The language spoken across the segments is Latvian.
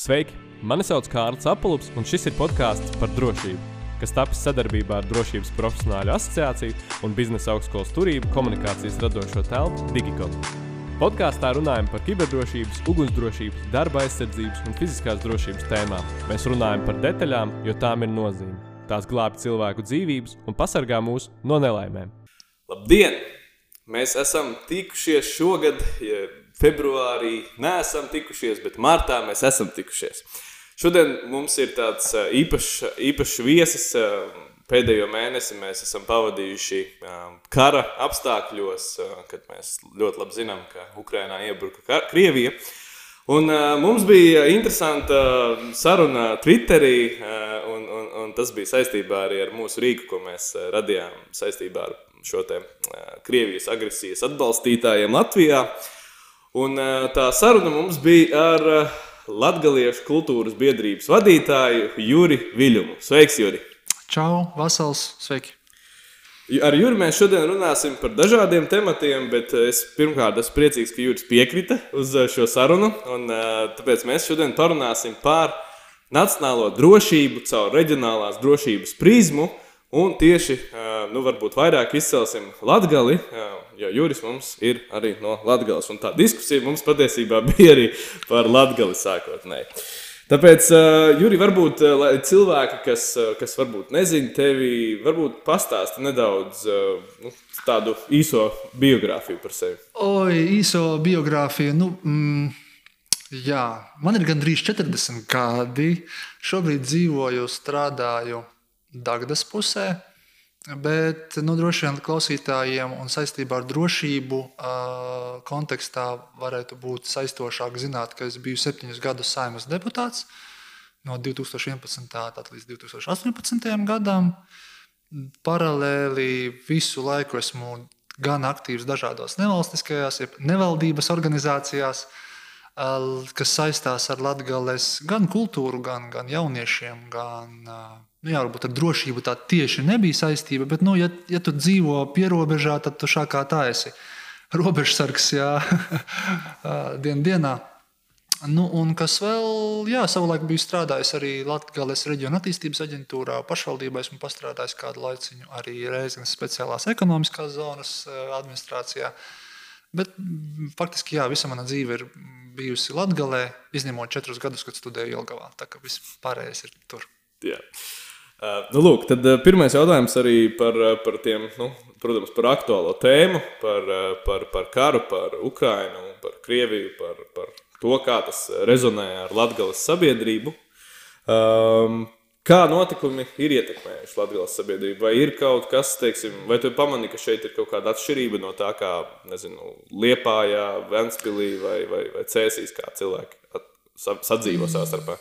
Sveiki! Mani sauc Kārlis Apels, un šis ir podkāsts par drošību, kas tapis sadarbībā ar Drošības profesionāļu asociāciju un biznesa augstskolas turību komunikācijas radošo telpu Digicom. Podkāstā runājam par kiberdrošības, ugunsdrošības, darba aizsardzības un fiziskās drošības tēmām. Mēs runājam par detaļām, jo tām ir nozīme. Tās glābj cilvēku dzīvības un pasargā mūs no nelaimēm. Labdien! Mēs esam tikušies šogad, ja februārī neesam tikušies, bet martā mēs esam tikušies. Šodien mums ir tāds īpašs, īpašs viesis. Pēdējo mēnesi mēs esam pavadījuši kara apstākļos, kad mēs ļoti labi zinām, ka Ukrainā iebruka Krievija. Un, uh, mums bija interesanta saruna Twitterī, uh, un, un, un tas bija saistībā arī ar mūsu rīku, ko mēs uh, radījām saistībā ar šo uh, Krievijas agresijas atbalstītājiem Latvijā. Un uh, tā saruna mums bija ar uh, Latvijas kultūras biedrības vadītāju Juri Viļumu. Sveiks, Juri! Čau, Vasals! Sveiki! Ar Juri mēs šodien runāsim par dažādiem tematiem, bet es pirmkārt esmu priecīgs, ka Juris piekrita uz šo sarunu. Un, tāpēc mēs šodien parunāsim par nacionālo drošību caur reģionālās drošības prizmu. Un tieši nu, varbūt vairāk izcelsim Latviju, jo Juris mums ir arī no Latvijas. Un tā diskusija mums patiesībā bija arī par Latviju sākotnēji. Tāpēc, uh, Juri, varbūt uh, cilvēki, kas, uh, kas varbūt nezina tevi, varbūt pastāsti nedaudz uh, nu, tādu īso biogrāfiju par sevi. Oi, īso biogrāfiju. Nu, mm, jā, man ir gandrīz 40 gadi. Šobrīd dzīvoju, strādāju Dagdas pusē. Bet nu, droši vien klausītājiem un saistībā ar drošību kontekstā varētu būt saistošāk zināt, ka es biju septiņus gadus saimnes deputāts no 2011. līdz 2018. gadam. Paralēli visu laiku esmu gan aktīvs dažādās nevalstiskajās, nevaldības organizācijās, kas saistās ar latgales gan kultūru, gan, gan jauniešiem, gan uh, Nu, jā, varbūt ar drošību tā tieši nebija saistība, bet, nu, ja, ja tu dzīvo pierobežā, tad tu šā kā tā esi robežsargs dien dienā. Nu, un kas vēl, jā, savulaik biju strādājis arī Latvijas reģiona attīstības aģentūrā, pašvaldībā esmu pastrādājis kādu laiciņu arī Reizes speciālās ekonomiskās zonas administrācijā. Bet faktiski, jā, visa mana dzīve ir bijusi Latvijā, izņemot četrus gadus, kad studēju Jelgavā. Tā kā viss pārējais ir tur. Yeah. Uh, nu, lūk, tad uh, pirmais jautājums arī par, uh, par tiem, nu, protams, par aktuālo tēmu, par, uh, par, par karu, par Ukrajinu, par Krieviju, par, par to, kā tas rezonē ar Latvijas sabiedrību. Um, kā notikumi ir ietekmējuši Latvijas sabiedrību? Vai ir kaut kas, teiksim, vai tu pamanīji, ka šeit ir kaut kāda atšķirība no tā, kā, nezinu, Liepājā, Ventspilī vai, vai, vai Cēsīs, kā cilvēki sadzīvo savā starpā?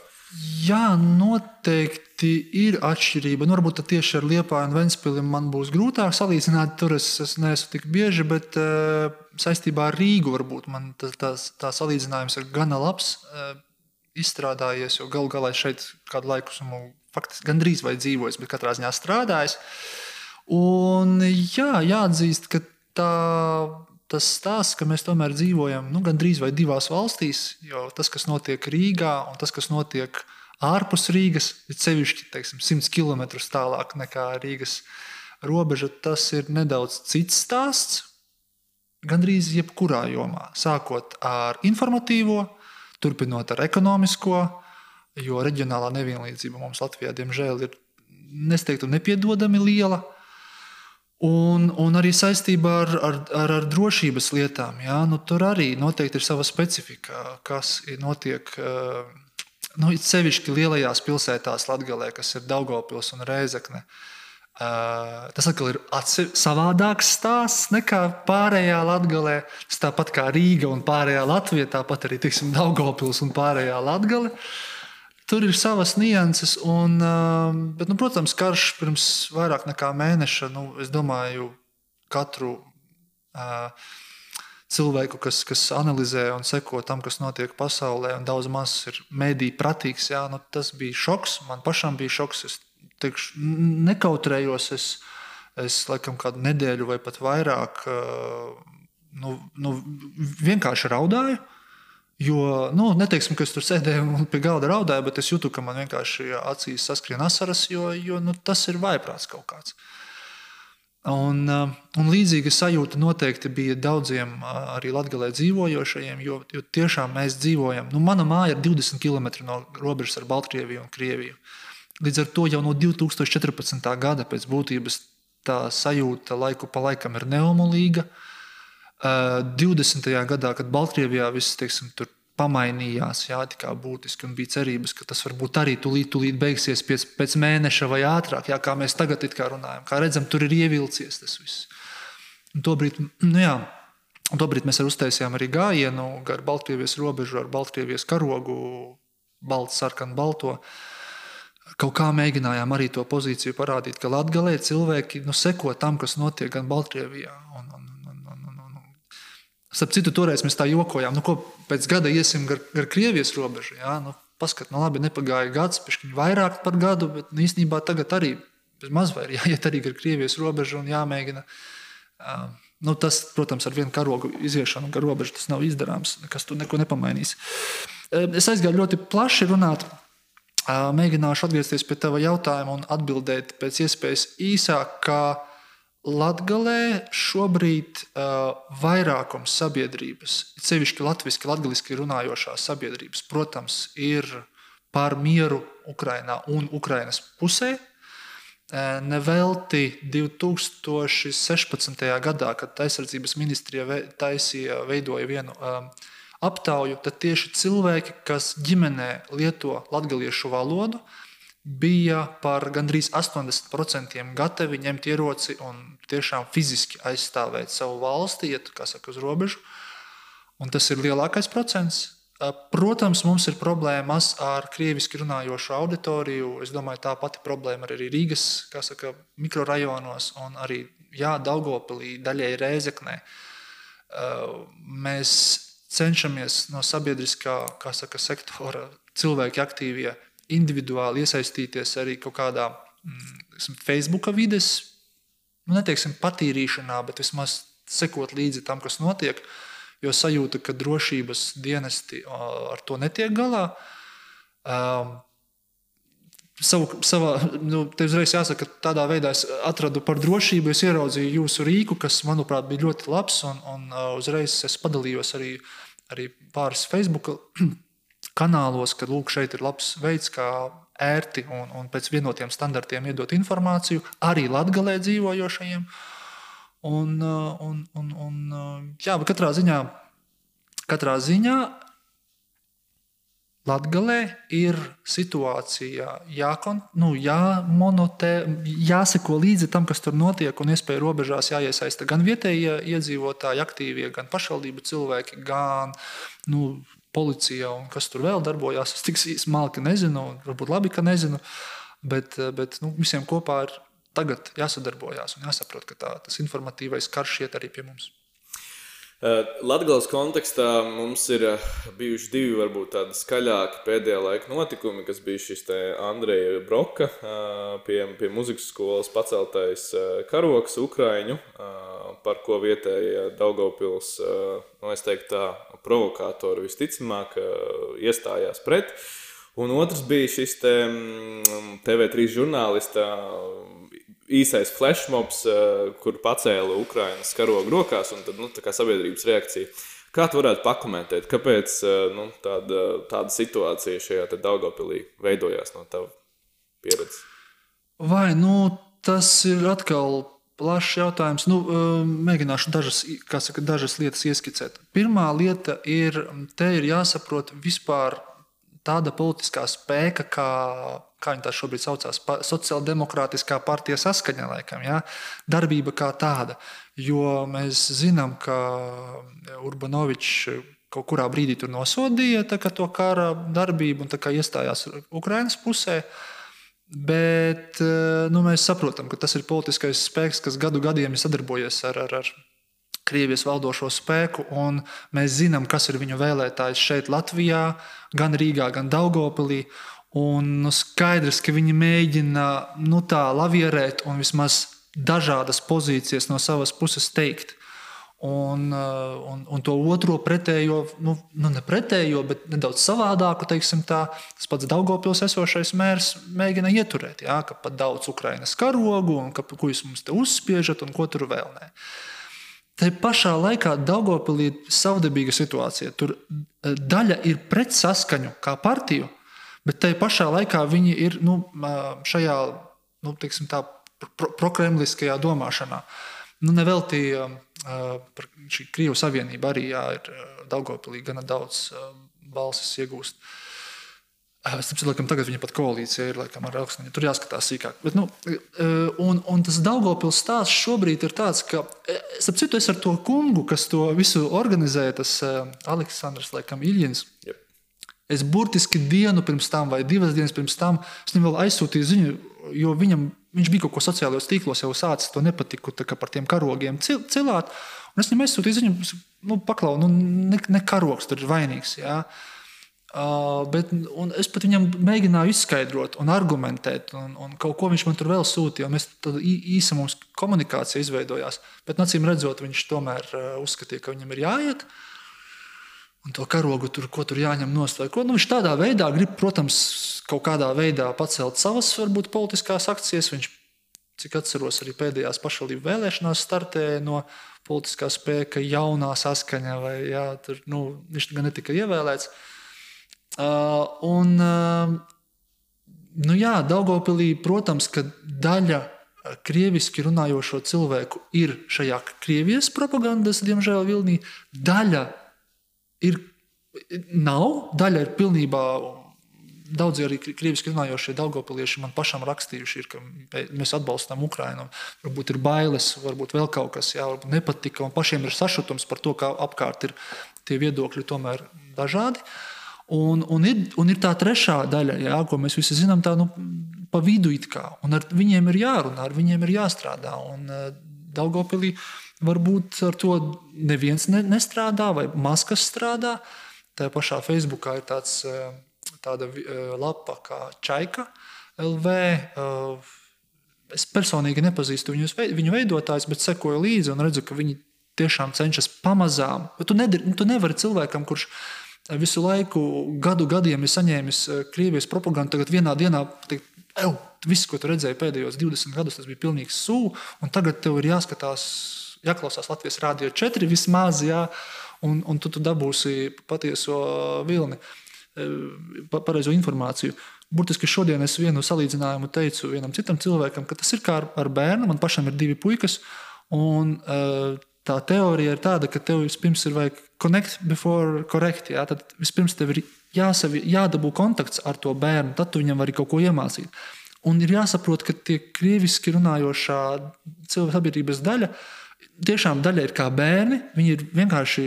Jā, noteikti ir atšķirība. Nu, varbūt tieši ar Liepāju un Ventspili man būs grūtāk salīdzināt. Tur es, es neesmu tik bieži, bet uh, saistībā ar Rīgu varbūt man tā, tā, tā salīdzinājums ir gana labs. Uh, izstrādājies, jo galu galā šeit kādu laiku esmu faktiski gandrīz vai dzīvojis, bet katrā ziņā strādājis. Un jā, jāatzīst, ka tā tas stāsts, ka mēs tomēr dzīvojam nu, gandrīz vai divās valstīs, jo tas, kas notiek Rīgā un tas, kas notiek ārpus Rīgas, ir sevišķi teiksim, 100 km tālāk nekā Rīgas robeža, tas ir nedaudz cits stāsts. Gandrīz jebkurā jomā, sākot ar informatīvo, turpinot ar ekonomisko, jo reģionālā nevienlīdzība mums Latvijā, diemžēl, ir nesteigtu nepiedodami liela. Un, un arī saistībā ar, ar, ar, ar drošības lietām. Jā, nu, tur arī noteikti ir sava specifika, kas notiek. Nu, sevišķi lielajās pilsētās, Latvijā, kas ir Daugopils un Reizekne. Tas atkal ir savādāks stāsts nekā pārējā Latvijā. Tāpat kā Rīga un pārējā Latvija, tāpat arī tiksim, Daugopils un pārējā Latvija. Tur ir savas nianses, un, um, bet, nu, protams, karš pirms vairāk nekā mēneša, nu, es domāju, katru uh, cilvēku, kas, kas analizē un seko tam, kas notiek pasaulē, un daudz maz ir mediju pratīgs, jā, nu, tas bija šoks. Man pašam bija šoks. Es teikšu, nekautrējos. Es, es laikam kādu nedēļu vai pat vairāk nu, nu, vienkārši raudāju. Jo, nu, neteiksim, ka es tur sēdēju un pie galda raudāju, bet es jūtu, ka man vienkārši acīs saskrien asaras, jo, jo nu, tas ir vaiprāts kaut kāds. Uh, un līdzīga sajūta noteikti bija daudziem uh, arī latgabalā dzīvojošajiem, jo, jo tiešām mēs dzīvojam. Nu, mana māja ir 20 km no robežas ar Baltkrieviju un Krieviju. Līdz ar to jau no 2014. gada pēc būtības tā sajūta laiku pa laikam ir neomolīga. Uh, 20. gadā, kad Baltkrievijā viss teiksim, pamainījās, jā, tā būtiski, un bija cerības, ka tas varbūt arī tūlīt, tūlīt beigsies pēc, pēc mēneša vai ātrāk, jā, kā mēs tagad runājam. Kā redzam, tur ir ievilcies tas viss. Un tobrīd, nu jā, un tobrīd mēs arī uztaisījām arī gājienu gar Baltkrievijas robežu ar Baltkrievijas karogu, baltu, sarkanu, balto. Kaut kā mēģinājām arī to pozīciju parādīt, ka Latvijā cilvēki nu, seko tam, kas notiek gan Baltkrievijā, Starp citu, toreiz mēs tā jokojām, nu, ko pēc gada iesim gar, gar Krievijas robežu. Jā, nu, Paskat, nu labi, nepagāja gads, pišķiņ vairāk par gadu, bet nu, īstenībā tagad arī maz vai jāiet arī gar Krievijas robežu un jāmēģina. Uh, nu, tas, protams, ar vienu karogu iziešanu gar robežu tas nav izdarāms, kas tur neko nepamainīs. Es aizgāju ļoti plaši runāt. Mēģināšu atgriezties pie tava jautājuma un atbildēt pēc iespējas īsāk, kā Latvijā šobrīd uh, vairākums sabiedrības, sevišķi latviešu, latviešu runājošās sabiedrības, protams, ir par mieru Ukrajinā un Ukraiņas pusē. Uh, nevelti 2016. gadā, kad aizsardzības ministrija taisīja, veidoja vienu um, aptauju, tad tieši cilvēki, kas ģimenē lieto latviešu valodu, uh, bija par gandrīz 80% gatavi ņemt ieroci un tiešām fiziski aizstāvēt savu valsti, iet saka, uz robežu. Un tas ir lielākais procents. Protams, mums ir problēmas ar krieviski runājošu auditoriju. Es domāju, tā pati problēma ir arī Rīgas saka, mikrorajonos un arī jā, Daugopilī, daļai Rēzeknē. Mēs cenšamies no sabiedriskā saka, sektora cilvēki aktīvie individuāli iesaistīties arī kaut kādā mm, Facebook vides, nu, neteiksim, patīrīšanā, bet vismaz sekot līdzi tam, kas notiek. Jo sajūta, ka drošības dienesti ar to netiek galā. Um, savu, savā, nu, te uzreiz jāsaka, ka tādā veidā es atradu par drošību. Es ieraudzīju jūsu rīku, kas, manuprāt, bija ļoti labs. Un, un uzreiz es padalījos arī, arī pāris Facebook kanālos, ka lūk, šeit ir labs veids, kā ērti un, un pēc vienotiem standartiem iedot informāciju arī latgalē dzīvojošajiem. Un, uh, un, un, un, uh, jā, bet katrā ziņā, katrā ziņā Latvijā ir situācija, jākon, nu, jāmonotē, jāseko līdzi tam, kas tur notiek, un iespēja robežās jāiesaista gan vietējie iedzīvotāji, aktīvie, gan pašvaldību cilvēki, gan nu, policija un kas tur vēl darbojās. Es tik smalki nezinu, varbūt labi, ka nezinu. Bet, bet nu, visiem kopā ir tagad jāsadarbojas un jāsaprot, ka tā, tas informatīvais karš iet arī pie mums. Eh, Latvijas kontekstā mums ir eh, bijuši divi, varbūt tādi skaļāki pēdējā laika notikumi, kas bija šis Andreja Broka eh, pie, pie muzikas skolas paceltais karoks Ukraiņu, par ko vietējie Daugopils, nu, es teiktu tā, provokātori visticamāk iestājās pret. Un otrs bija šis te, mm, TV3 žurnālista īsais flashmobs, kur pacēla Ukraiņas karogu rokās, un tad, nu, tā kā sabiedrības reakcija. Kā tu varētu pakomentēt, kāpēc nu, tāda, tāda situācija šajā Daugopilī veidojās no tava pieredzes? Vai nu, tas ir atkal plašs jautājums. Nu, mēģināšu dažas, saka, dažas lietas ieskicēt. Pirmā lieta ir, te ir jāsaprot vispār tāda politiskā spēka, kā, kā viņi tā šobrīd saucās, sociāldemokrātiskā partija saskaņa, laikam, ja? darbība kā tāda. Jo mēs zinām, ka Urbanovičs kaut kurā brīdī tur nosodīja to kara darbību un iestājās Ukraiņas pusē. Bet nu, mēs saprotam, ka tas ir politiskais spēks, kas gadu gadiem ir sadarbojies ar, ar, ar Krievijas valdošo spēku, un mēs zinām, kas ir viņu vēlētājs šeit, Latvijā, gan Rīgā, gan Daugopilī. Un skaidrs, ka viņi mēģina nu, tā lavierēt un vismaz dažādas pozīcijas no savas puses teikt. Un, un, un to otro pretējo, nu, nu ne pretējo, bet nedaudz savādāku, teiksim, tā, tas pats Daugopils esošais mērs mēģina ieturēt, jā, ka pat daudz Ukrainas karogu, un ka, ko jūs mums te uzspiežat, un ko tur vēl nē. Te pašā laikā Daugopilī ir savdabīga situācija. Tur daļa ir pret saskaņu kā partiju, bet te pašā laikā viņi ir nu, šajā, nu, teiksim tā, prokremliskajā domāšanā. Nu, Nevelti šī Krievijas Savienība arī jā, ir Daugopilī gana daudz balsis iegūst. Es saprotu, ka tagad viņa pat koalīcija ir laikam, ar Elksniņu. Tur jāskatās sīkāk. Bet, nu, un, un tas Daugopils stāsts šobrīd ir tāds, ka, starp citu, es ar to kungu, kas to visu organizēja, tas Aleksandrs Iļins. Yep. Es burtiski dienu pirms tam, vai divas dienas pirms tam, viņam vēl aizsūtīju ziņu, jo viņam viņš bija kaut ko sociālajos tīklos jau sācis to nepatiku par tiem karogiem cilāt. Un es viņam aizsūtīju ziņu, nu, paklau, nu, ne, ne karogs tur ir vainīgs. Jā. Uh, bet, es pat viņam mēģināju izskaidrot, un argumentēt, un, un kaut ko viņš man tur vēl sūtīja. Mēs tam īsi mums komunikācija izveidojās. Bet, acīm redzot, viņš tomēr uh, uzskatīja, ka viņam ir jāiet. Uh, un to karogu, tur, ko tur jāņem nost. Ko, nu, viņš tādā veidā grib, protams, kaut kādā veidā pacelt savas varbūt, politiskās akcijas. Viņš, cik atceros, arī pēdējās pašvaldību vēlēšanās startēja no politiskā spēka jaunā saskaņa, vai jā, tur, nu, viņš gan netika ievēlēts. Uh, un, uh, nu, jā, Daugopilī, protams, ka daļa krieviski runājošo cilvēku ir šajā Krievijas propagandas, diemžēl, vilnī. Daļa ir, nav, daļa ir pilnībā. Daudzi arī krieviski runājošie daudzopilieši man pašam rakstījuši, ir, ka mēs atbalstām Ukrajinu. Varbūt ir bailes, varbūt vēl kaut kas, jā, varbūt nepatika. Un pašiem ir sašutums par to, kā apkārt ir tie viedokļi tomēr dažādi. Un, un, ir, un ir tā trešā daļa, jā, ko mēs visi zinām, tā nu, pa vidu it kā. Un ar viņiem ir jārunā, ar viņiem ir jāstrādā. Un uh, Daugopilī uh, Varbūt ar to neviens ne, nestrādā, vai maskas strādā. Tā pašā Facebookā ir tāds, eh, tāda eh, lapa kā Čaika LV. Eh, es personīgi nepazīstu viņus, viņu veidotājus, bet sekoju līdzi un redzu, ka viņi tiešām cenšas pamazām. Tu, nedar, tu nevari cilvēkam, kurš visu laiku, gadu gadiem ir saņēmis Krievijas propagandu, tagad vienā dienā teikt, viss, ko tu redzēji pēdējos 20 gadus, tas bija pilnīgs sūds, un tagad tev ir jāskatās jāklausās Latvijas Rādio 4 vismaz, jā, un, un tu, tu dabūsi patieso vilni, e, pareizo informāciju. Burtiski šodien es vienu salīdzinājumu teicu vienam citam cilvēkam, ka tas ir kā ar, ar bērnu. Man pašam ir divi puikas, un uh, tā teorija ir tāda, ka tev vispirms ir vajag connect before correct. Jā? Tad vispirms tev ir jāsavi, jādabū kontakts ar to bērnu, tad tu viņam vari kaut ko iemācīt. Un ir jāsaprot, ka tie krieviski runājošā cilvēka sabiedrības daļa tiešām daļa ir kā bērni. Viņi ir vienkārši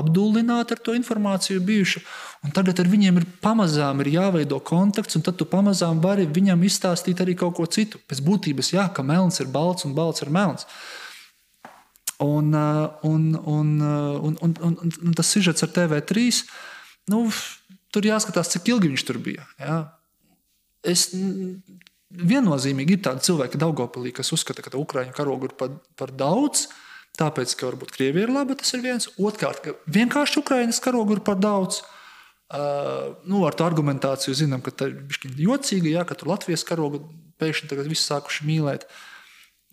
apdullināti ar to informāciju bijuši. Tagad ar viņiem ir pamazām ir jāveido kontakts, un tad tu pamazām vari viņam izstāstīt arī kaut ko citu. Pēc būtības, jā, ka melns ir balts un balts ir melns. Un, un, un, un, un, un, un tas sižets ar TV3, nu, tur jāskatās, cik ilgi viņš tur bija. Jā. Es viennozīmīgi ir tādi cilvēki Daugopilī, kas uzskata, ka Ukraiņu karogu ir par, par daudz. Tāpēc, ka varbūt Krievija ir laba, tas ir viens. Otrkārt, ka vienkārši Ukraiņas karogu ir par daudz. Uh, nu, ar to argumentāciju zinām, ka tā ir jocīga, jā, ka tur Latvijas karogu pēkšņi tagad visi sākuši mīlēt.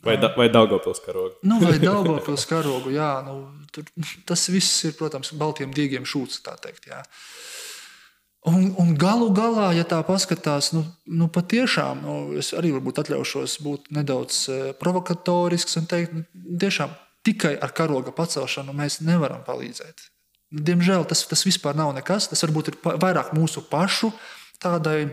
Vai, da, vai Daugopils karogu? nu, vai Daugopils karogu, jā. Nu, tur, tas viss ir, protams, baltiem diegiem šūts, tā teikt. Jā. Un, un galu galā, ja tā paskatās, nu, nu patiešām, nu, es arī varbūt atļaušos būt nedaudz provokatorisks un teikt, nu, tiešām tikai ar karoga pacelšanu mēs nevaram palīdzēt. Diemžēl tas, tas vispār nav nekas. Tas varbūt ir vairāk mūsu pašu tādai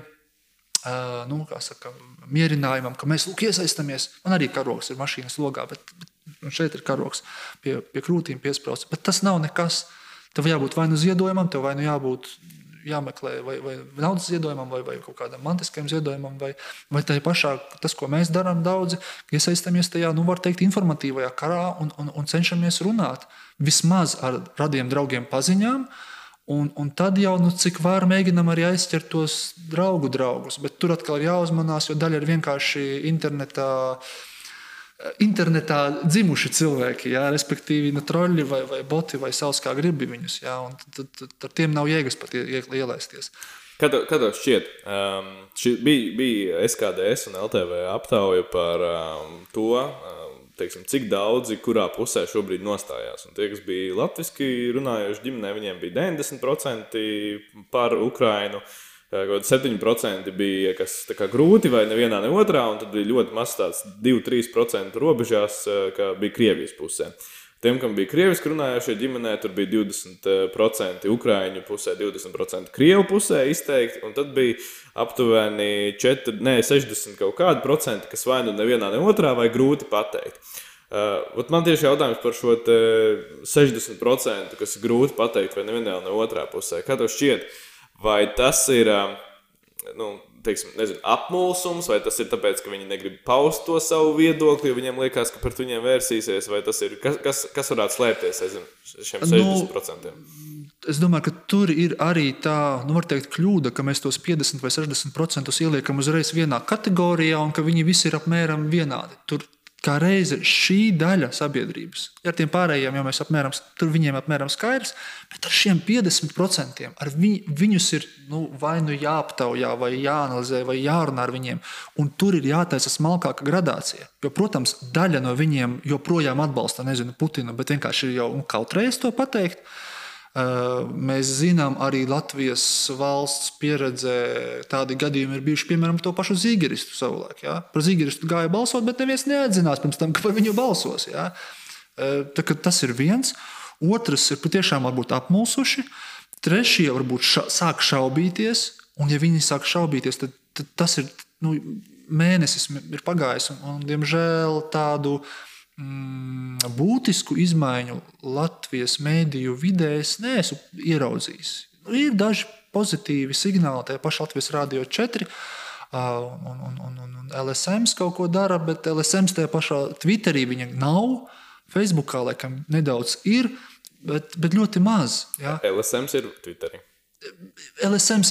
nu, saka, mierinājumam, ka mēs lūk, iesaistamies. Man arī karogs ir mašīnas logā, bet, bet šeit ir karogs pie, pie krūtīm piesprāstīts. Bet tas nav nekas. Tev jābūt vai nu ziedojumam, tev vai nu jābūt jāmeklē vai, vai naudas ziedojumam, vai, vai kaut kādam mantiskam ziedojumam, vai, vai tā pašā, tas, ko mēs darām, daudzi iesaistamies tajā, nu, var teikt, informatīvajā karā un, un, un cenšamies runāt vismaz ar radiem draugiem paziņām. Un, un tad jau, nu, cik var, mēģinām arī aizķert tos draugu draugus. Bet tur atkal ir jāuzmanās, jo daļa ir vienkārši internetā internetā dzimuši cilvēki, jā, respektīvi nu, troļļi vai, vai boti vai savs kā gribi viņus. Jā, tad, tad, tad tiem nav jēgas pat ielaisties. Kad, kad tev šķiet, um, šī bija, bija SKDS un LTV aptauja par um, to, um, teiksim, cik daudzi kurā pusē šobrīd nostājās. Un tie, kas bija latviešu runājoši ģimenē, viņiem bija 90% par Ukrajinu. Uh, Kaut 7% bija kas kā, grūti, vai nevienā, ne otrā, un tad bija ļoti maz tāds 2-3% robežās, kā bija Krievijas pusē. Tiem, kam bija krieviski runājošie ģimenē, tur bija 20% ukrāņu pusē, 20% krievu pusē izteikti, un tad bija aptuveni 4, ne, 60 kaut kādi procenti, kas vai nu nevienā, ne otrā, vai grūti pateikt. Uh, man tieši jautājums par šo 60%, kas ir grūti pateikt, vai nevienā, ne otrā pusē. Kā tev šķiet? Uh, Vai tas ir nu, teiksim, nezinu, apmulsums, vai tas ir tāpēc, ka viņi negrib paust to savu viedokli, jo viņiem liekas, ka pret viņiem vērsīsies, vai tas ir kas, kas, kas varētu slēpties aiz šiem 60%? Nu, es domāju, ka tur ir arī tā nu, teikt, kļūda, ka mēs tos 50 vai 60% ieliekam uzreiz vienā kategorijā un ka viņi visi ir apmēram vienādi. Tur kā reize šī daļa sabiedrības, ar tiem pārējiem jau mēs apmēram, tur viņiem apmēram skaidrs, bet ar šiem 50% ar vi, viņus ir nu, vai nu jāaptaujā, vai jāanalizē, vai jārunā ar viņiem. Un tur ir jātaisa smalkāka gradācija. Jo, protams, daļa no viņiem joprojām atbalsta nezinu, Putinu, bet vienkārši jau kaut reiz to pateikt. Mēs zinām, arī Latvijas valsts pieredzē tādi gadījumi ir bijuši, piemēram, to pašu Zīgeristu savulaik. Ja? Par Zīgeristu gāja balsot, bet neviens neatzinās pirms tam, ka par viņu balsos. Ja? Tā, tas ir viens. Otrs ir patiešām apmulsuši. Trešie varbūt ša sāk šaubīties, un ja viņi sāk šaubīties, tad, tad tas ir nu, mēnesis ir pagājis. Un, un, diemžēl tādu būtisku izmaiņu Latvijas mēdīju vidē es neesmu ieraudzījis. Ir daži pozitīvi signāli, tie paši Latvijas Rādio 4. Un, un, un, un, un LSM kaut ko dara, bet LSM tajā pašā Twitterī viņa nav. Facebookā laikam nedaudz ir, bet, bet ļoti maz. Ja? LSM ir Twitterī. LSM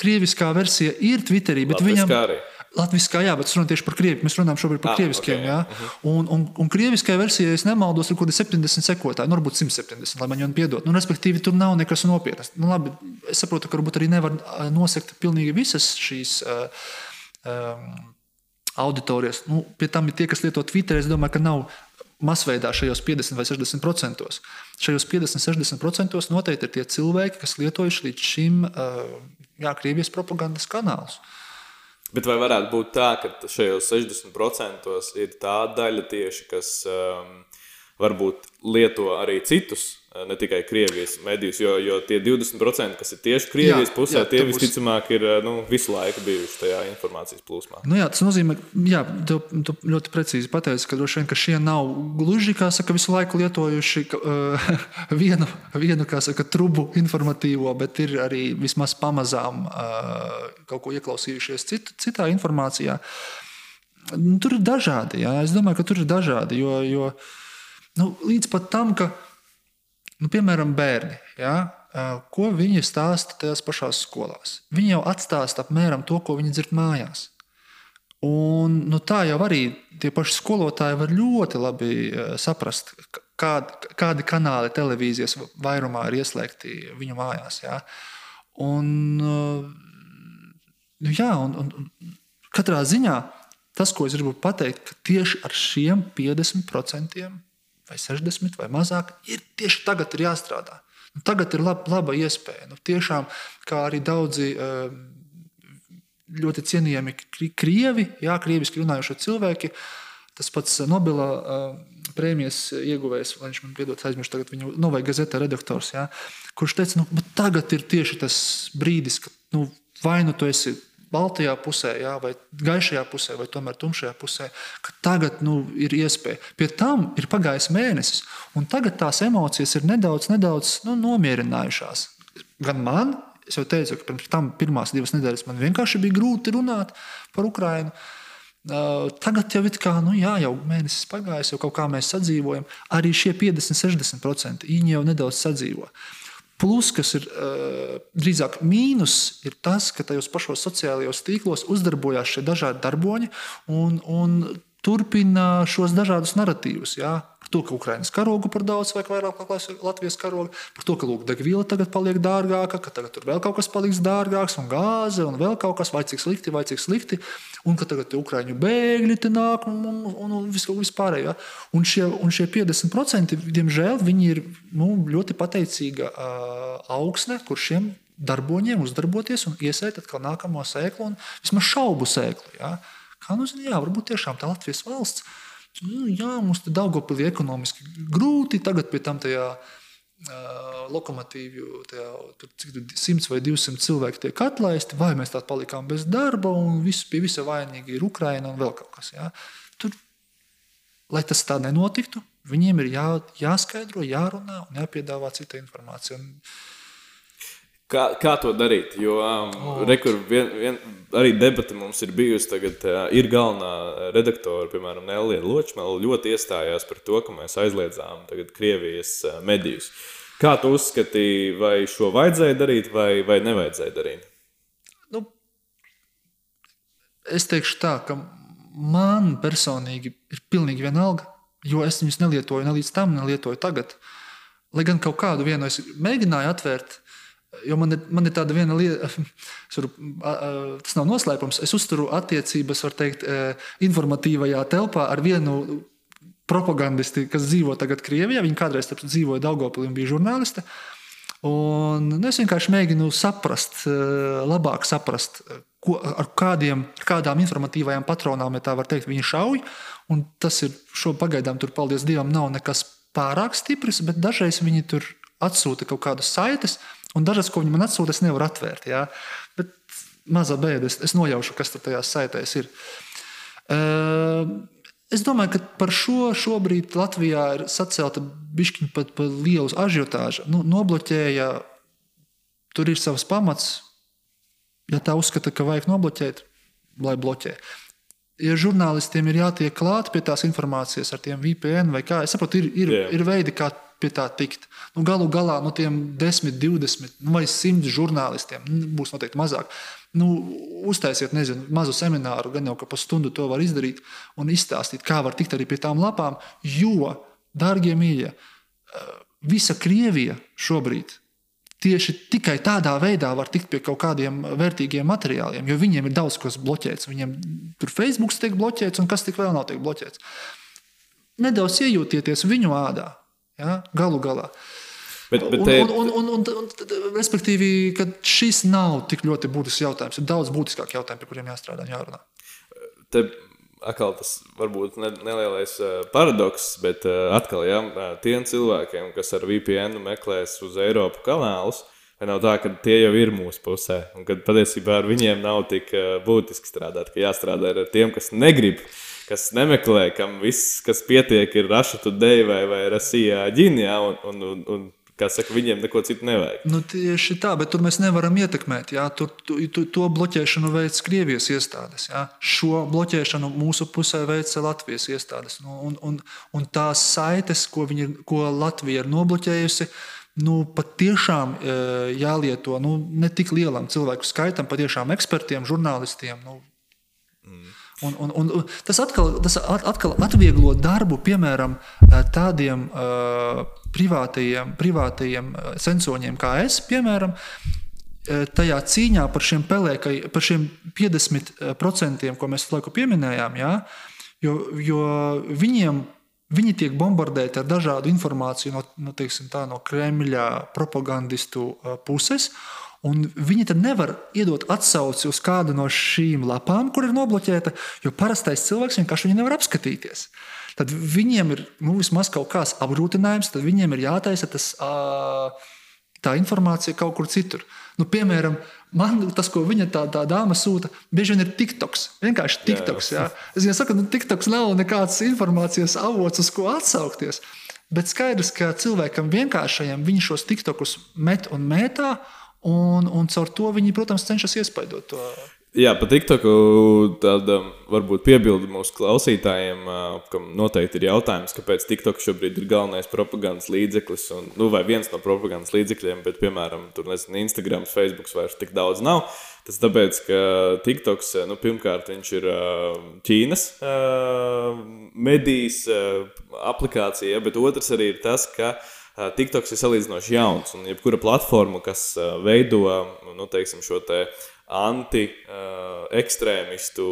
krieviskā versija ir Twitterī, bet Latvijas viņam arī. Latvijā, jā, bet es runāju tieši par krievi. Mēs runājam šobrīd par ah, krieviskiem. Okay. Uh -huh. Un, un, un krieviskajā versijā, ja nemaldos, ir kaut kādi 70 sekotāji, nu, varbūt 170, lai man viņu piedod. Nu, respektīvi, tur nav nekas nopietnas. Nu, labi, es saprotu, ka varbūt arī nevar nosekt pilnīgi visas šīs. Uh, um, Auditorijas. Nu, pie tam ir tie, kas lieto Twitter. Es domāju, ka nav masveidā šajos 50 vai 60 procentos. Šajos 50, 60 procentos noteikti ir tie cilvēki, kas lietojuši līdz šim uh, jā, Krievijas propagandas kanālus. Uh, Bet vai varētu būt tā, ka šajos 60% ir tā daļa tieši, kas um, varbūt lieto arī citus ne tikai Krievijas medijus, jo, jo tie 20%, kas ir tieši Krievijas jā, pusē, jā, tie visticamāk ir eh, nu, visu laiku bijuši tajā informācijas plūsmā. Nu jā, tas nozīmē, ka tu, tu ļoti precīzi pateici, ka droši vien ka šie nav gluži saka, visu laiku lietojuši uh, vienu, vienu saka, trubu informatīvo, bet ir arī vismaz pamazām uh, kaut ko ieklausījušies cit, citā informācijā. Nu, tur ir dažādi. Jā. Es domāju, ka tur ir dažādi. Jo, jo nu, līdz pat tam, ka Nu, piemēram, bērni. Ja? Ko viņi stāsta tajās pašās skolās? Viņi jau atstāsta apmēram to, ko viņi dzird mājās. Un, nu, tā jau arī tie paši skolotāji var ļoti labi saprast, kādi, kādi kanāli televīzijas vairumā ir ieslēgti viņu mājās. Ja? Un, nu, jā, un, un katrā ziņā tas, ko es gribu pateikt, ka tieši ar šiem 50% vai 60 vai mazāk, ir tieši tagad ir jāstrādā. Nu, tagad ir lab, laba iespēja. Nu, tiešām, kā arī daudzi eh, ļoti cienījami krievi, jā, krieviski runājošie cilvēki, tas pats Nobela eh, prēmijas ieguvējs, lai viņš man piedod, aizmirsu tagad viņu, nu, vai gazeta redaktors, jā, kurš teica, nu, tagad ir tieši tas brīdis, kad nu, vai nu tu esi baltajā pusē, jā, vai gaišajā pusē, vai tomēr tumšajā pusē, ka tagad nu, ir iespēja. Pie tam ir pagājis mēnesis, un tagad tās emocijas ir nedaudz, nedaudz nu, nomierinājušās. Gan man, es jau teicu, ka pirms tam pirmās divas nedēļas man vienkārši bija grūti runāt par Ukrajinu. Uh, tagad jau ir kā, nu jā, jau mēnesis pagājis, jau kaut kā mēs sadzīvojam. Arī šie 50, 60% viņi jau nedaudz sadzīvo. Uh, Plus, kas ir drīzāk mīnus, ir tas, ka tajos pašos sociālajos tīklos uzdarbojās šie dažādi darboņi, un, un turpina šos dažādus narratīvus. Jā? Par to, ka Ukraiņas karogu par daudz vai vairāk Latvijas karogu, par to, ka lūk, degviela tagad paliek dārgāka, ka tagad tur vēl kaut kas paliks dārgāks, un gāze, un vēl kaut kas, vai cik slikti, vai cik slikti, un ka tagad Ukrāņu bēgļi te nāk, un, un, un, un viss, viss pārējā. Un šie, un šie 50% diemžēl viņi ir nu, ļoti pateicīga uh, augsne, kur šiem darboņiem uzdarboties un iesēt atkal nākamo sēklu un vismaz šaubu sēklu. Ja? Kā nu zina, jā, varbūt tiešām tā Latvijas valsts, nu, jā, mums te Daugopilī ekonomiski grūti, tagad pie tam tajā uh, lokomotīvju, tajā, tur, cik tur 100 vai 200 cilvēki tiek atlaisti, vai mēs tā palikām bez darba un viss pie visa vainīgi ir Ukraina un vēl kaut kas. Ja? Tur, lai tas tā nenotiktu, viņiem ir jā, jāskaidro, jārunā un jāpiedāvā cita informācija. Un, Kā, kā to darīt? Jo um, oh. rekur, vien, vien, arī debata mums ir bijusi. Tagad uh, ir galvenā redaktore, piemēram, Nelija Ločmēla, ļoti iestājās par to, ka mēs aizliedzām Krievijas uh, medijus. Kā tu uzskatīji, vai šo vajadzēja darīt, vai, vai nevajadzēja darīt? Nu, es teikšu tā, ka man personīgi ir pilnīgi vienalga, jo es viņus nelietoju ne līdz tam, nelietoju tagad. Lai gan kaut kādu vienu es mēģināju atvērt, Jo man ir, man ir tāda viena lieta, varu, tas nav noslēpums. Es uzturu attiecības, var teikt, informatīvajā telpā ar vienu propagandisti, kas dzīvo tagad Krievijā. Viņa kādreiz dzīvoja Daugopilī un bija žurnāliste. Un nu, es vienkārši mēģinu saprast, labāk saprast, ko, ar, kādiem, kādām informatīvajām patronām, ja tā var teikt, viņi šauj. Un tas ir šo pagaidām, tur, paldies Dievam, nav nekas pārāk stiprs, bet dažreiz viņi tur atsūta kaut kādas saites Un dažas, ko viņi man atsūta, es nevaru atvērt. Jā. Bet mazā bēda, es, es nojaušu, kas tur tajās saitēs ir. Uh, es domāju, ka par šo šobrīd Latvijā ir sacelta bišķiņa pat pa lielu ažiotāžu. Nu, nobloķēja, tur ir savs pamats. Ja tā uzskata, ka vajag nobloķēt, lai bloķē. Ja žurnālistiem ir jātiek klāt pie tās informācijas ar tiem VPN vai kā, es saprotu, ir, ir, yeah. ir veidi, kā pie tā tikt. Nu, galu galā no tiem 10, 20 nu, vai 100 žurnālistiem nu, būs noteikti mazāk. Nu, uztaisiet, nezinu, mazu semināru, gan jau ka pa stundu to var izdarīt un izstāstīt, kā var tikt arī pie tām lapām. Jo, darbie mīļie, eh, visa Krievija šobrīd tieši tikai tādā veidā var tikt pie kaut kādiem vērtīgiem materiāliem, jo viņiem ir daudz kas bloķēts. Viņiem tur Facebook tiek bloķēts, un kas tik vēl nav tiek bloķēts. Nedaudz iejūtieties viņu ādā. Ja? Galu galā. Bet, bet te... un, un, un, un, un, respektīvi, šis nav tik ļoti būtisks jautājums. Ir daudz būtiskāk jautājumu, pie kuriem jāstrādā un jārunā. Te atkal tas varbūt nelielais paradoks, bet atkal ja, tiem cilvēkiem, kas ar VPN meklēs uz Eiropu kanālus, vai nav tā, ka tie jau ir mūsu pusē, un ka patiesībā ar viņiem nav tik būtiski strādāt, ka jāstrādā ar tiem, kas negrib kas nemeklē, kam viss, kas pietiek, ir Russia Today vai, Rasija ģīnijā, un, un, un, un kā saka, viņiem neko citu nevajag. Nu, tieši tā, bet tur mēs nevaram ietekmēt. Jā, tur, tu, tu, to bloķēšanu veids Krievijas iestādes. Jā. Šo bloķēšanu mūsu pusē veids Latvijas iestādes. Nu, un, un, un tās saites, ko, viņi, ko Latvija ir nobloķējusi, nu, patiešām e, jālieto nu, ne tik lielam cilvēku skaitam, patiešām ekspertiem, žurnālistiem. Nu, Un, un, un, un tas atkal, tas atkal atvieglo darbu, piemēram, tādiem uh, privātajiem, privātajiem sensoriem kā es, piemēram, tajā cīņā par šiem, pelēkai, par šiem 50%, ko mēs laiku pieminējām, jā, jo, jo viņiem Viņi tiek bombardēti ar dažādu informāciju no, no, teiksim, tā, no Kremļa propagandistu puses. Un viņi tad nevar iedot atsauci uz kādu no šīm lapām, kur ir nobloķēta, jo parastais cilvēks vienkārši nevar apskatīties. Tad viņiem ir nu, vismaz kaut kāds apgrūtinājums, tad viņiem ir jātaisa tas, tā informācija kaut kur citur. Nu, piemēram, man tas, ko viņa tā, tā dāma sūta, bieži vien ir TikToks. Vienkārši TikToks. Jā, jā. Es jau saku, ka nu, TikToks nav nekāds informācijas avots, uz ko atsaukties. Bet skaidrs, ka cilvēkam vienkāršajam viņš šos TikTokus met un mētā. Un, un caur to viņi, protams, cenšas iespaidot to. Jā, par TikToku tāda varbūt piebildi mūsu klausītājiem, kam noteikti ir jautājums, kāpēc TikTok šobrīd ir galvenais propagandas līdzeklis, un, nu, vai viens no propagandas līdzekļiem, bet, piemēram, tur nezinu, Instagram, Facebook vairs tik daudz nav. Tas tāpēc, ka TikToks, nu, pirmkārt, viņš ir Ķīnas medijas aplikācija, bet otrs arī ir tas, ka TikToks ir salīdzinoši jauns, un jebkura platforma, kas veido, nu, teiksim, šo te anti-ekstrēmistu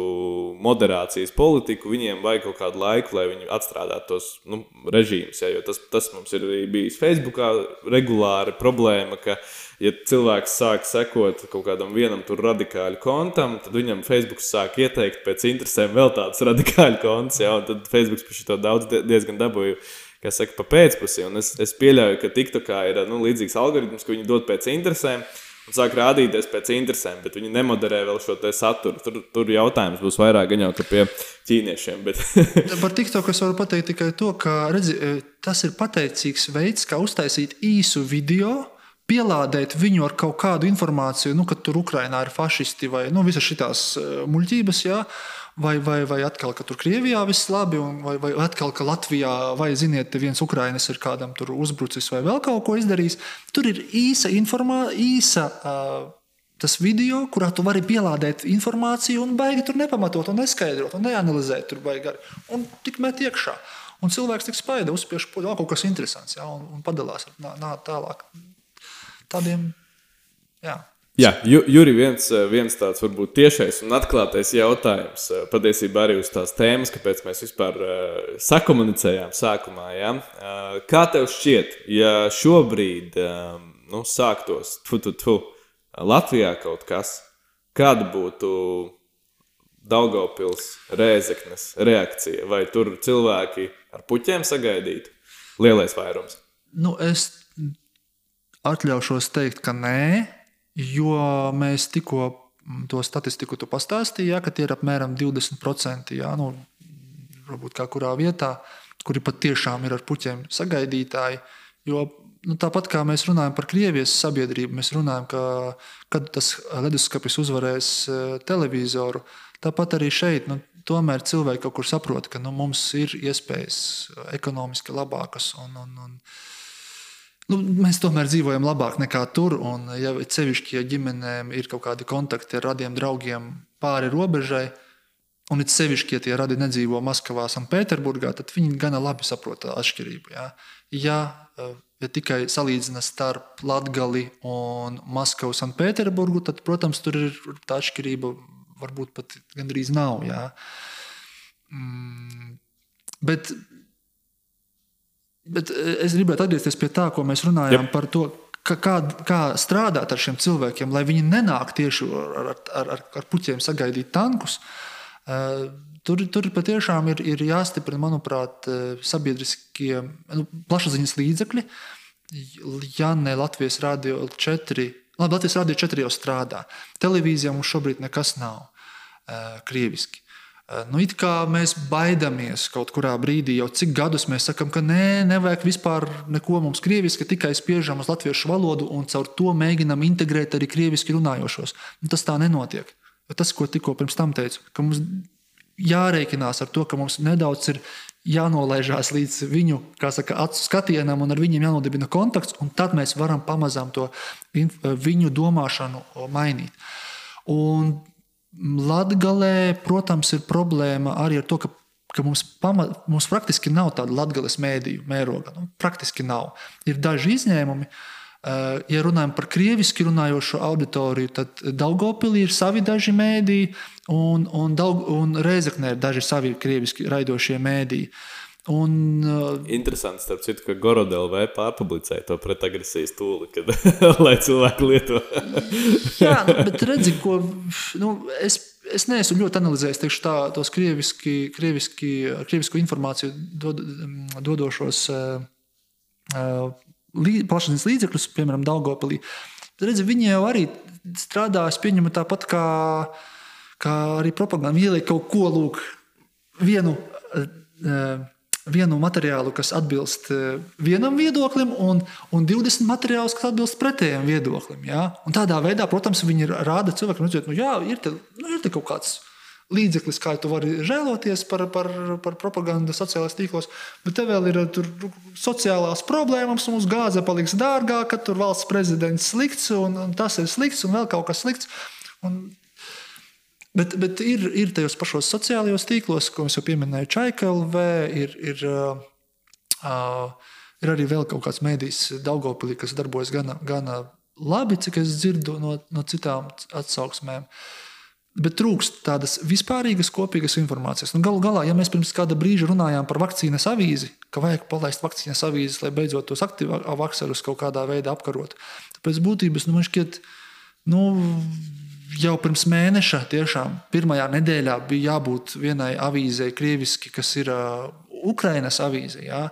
moderācijas politiku, viņiem vajag kaut kādu laiku, lai viņi atstrādātu tos nu, režīmus. Ja, tas, tas mums ir bijis Facebookā regulāri problēma, ka, ja cilvēks sāk sekot kaut kādam vienam tur radikāļu kontam, tad viņam Facebook sāk ieteikt pēc interesēm vēl tādus radikāļu kontus, ja, un tad Facebook pie šito daudz diezgan dabūju. Kas saka, pa pēcpusē, es, es pieļauju, ka TikTokā ir nu, līdzīgs algoritms, ka viņi dod pēc interesēm. Un sāk rādīties pēc interesēm, bet viņi nemoderē vēl šo saturu. Tur, tur jautājums būs vairāk gan jau pie ķīniešiem. Bet... Par TikTok es varu pateikt tikai to, ka redzi, e, tas ir pateicīgs veids, kā uztaisīt īsu video. Pielādēt viņu ar kaut kādu informāciju, nu, ka tur Ukrainā ir fašisti vai nu, visas šīs e, muļķības. Jā. Ja? Vai, vai, vai atkal, ka tur Krievijā viss labi, vai, vai atkal, ka Latvijā, vai ziniet, viens ukrānis ir kādam tur uzbrucis vai vēl kaut ko izdarījis. Tur ir īsa informācija, īsa. Uh, Tas video, kurā tu vari pielādēt informāciju, un baigi tur nepamatot, un neskaidrot, un neanalizēt, tur baigi gari. Un tik met iekšā. Un cilvēks tik spaida, uzspiež poļu, kaut kas interesants, jā, un, un padalās nā, nā, tālāk. Tādiem, jā. Jā, Juri, viens, eh, viens tāds varbūt tiešais un atklātais jautājums eh, patiesībā arī uz tās tēmas, kāpēc mēs vispār uh, sakomunicējām sākumā. Ja? Uh, kā tev šķiet, ja šobrīd um, nu, sāktos tu, tu, tu, Latvijā kaut kas, kāda būtu Daugopils rēzeknes reakcija? Vai tur cilvēki ar puķiem sagaidītu lielais vairums? Nu, es atļaušos teikt, ka nē jo mēs tikko to statistiku tu pastāstīji, ja, ka tie ir apmēram 20%. Ja, nu, varbūt kā kurā vietā, kuri patiešām ir ar puķiem sagaidītāji. Jo, nu, tāpat kā mēs runājam par Krievijas sabiedrību, mēs runājam, ka kad tas leduskapis uzvarēs e, televizoru, tāpat arī šeit. Nu, tomēr cilvēki kaut kur saprot, ka nu, mums ir iespējas ekonomiski labākas. Un, un, un, Nu, mēs tomēr dzīvojam labāk nekā tur. Un, ja sevišķi, ja ģimenēm ir kaut kādi kontakti ar radiem draugiem pāri robežai, un it sevišķi, ja tie radi nedzīvo Maskavā, Sanktpēterburgā, tad viņi gana labi saprot atšķirību. Ja, ja, ja tikai salīdzina starp Latviju un Maskavu, Sanktpēterburgu, tad, protams, tur ir tā atšķirība varbūt pat gandrīz nav. Ja. Mm, bet Bet e, es gribētu atgriezties pie tā, ko mēs runājām yep. par to, ka, kā, kā strādāt ar šiem cilvēkiem, lai viņi nenāk tieši ar, ar, ar, ar puķiem sagaidīt tankus. E, tur, tur patiešām ir, ir jāstiprina, manuprāt, e, sabiedriskie nu, plašsaziņas līdzekļi. Ja ne Latvijas Rādio 4, labi, Latvijas Rādio 4 jau strādā. Televīzijā mums šobrīd nekas nav krieviski. Eh, nu, it kā mēs baidāmies kaut kurā brīdī, jau cik gadus mēs sakām, ka nē, nevajag vispār neko mums krieviski, tikai spiežam uz latviešu valodu un caur to mēģinam integrēt arī krieviski runājošos. Un tas tā nenotiek. Tas, ko tikko pirms tam teicu, ka mums jārēķinās ar to, ka mums nedaudz ir jānolaižās līdz viņu saka, acu skatienam, un ar viņiem jānodibina kontakts, un tad mēs varam pamazām to viņu domāšanu mainīt. Un Latvijā, protams, ir problēma arī ar to, ka, ka mums, pama, mums praktiski nav tāda latgales mēdīju mēroga. Nu, praktiski nav. Ir daži izņēmumi. Uh, ja runājam par krieviski runājošo auditoriju, tad Daugopilī ir savi daži mēdīji, un, un, un Reizeknē ir daži savi krieviski raidošie mēdīji. Uh, Un, uh, Interesanti, starp citu, ka Gorodēlvē pārpublicēja to pretagresijas tūli, kad, lai cilvēki lieto. Jā, nu, bet redzi, ko nu, es, es neesmu ļoti analizējis teikšu, tā, tos krieviski, krieviski, krievisku informāciju dod, dodošos uh, uh, plašsaziņas līdzekļus, piemēram, Daugopilī. Redzi, viņi jau arī strādā, es pieņemu tāpat kā, kā arī propaganda. Ieliek kaut ko lūk, vienu. Uh, vienu materiālu, kas atbilst uh, vienam viedoklim, un, un 20 materiālus, kas atbilst pretējam viedoklim. Ja? Un tādā veidā, protams, viņi rāda cilvēkam, redzot, nu, jā, ir, te, nu, ir te kaut kāds līdzeklis, kā tu vari žēloties par, par, par propagandu sociālajos tīklos, bet te vēl ir tur, sociālās problēmas, mums gāze paliks dārgāka, tur valsts prezidents slikts, un, un tas ir slikts, un vēl kaut kas slikts. Un, bet, bet ir, ir tajos pašos sociālajos tīklos, ko es jau pieminēju, Čaikalvē, ir, ir, uh, ir arī vēl kaut kāds mēdījis Daugopilī, kas darbojas gana, gana labi, cik es dzirdu no, no citām atsauksmēm. Bet trūkst tādas vispārīgas, kopīgas informācijas. Nu, Galu galā, ja mēs pirms kāda brīža runājām par vakcīnas avīzi, ka vajag palaist vakcīnas avīzes, lai beidzot tos aktīvākus kaut kādā veidā apkarot, tad pēc būtības nu, man šķiet, nu, jau pirms mēneša, tiešām pirmajā nedēļā bija jābūt vienai avīzei, krieviski, kas ir uh, Ukrainas avīze. Jā.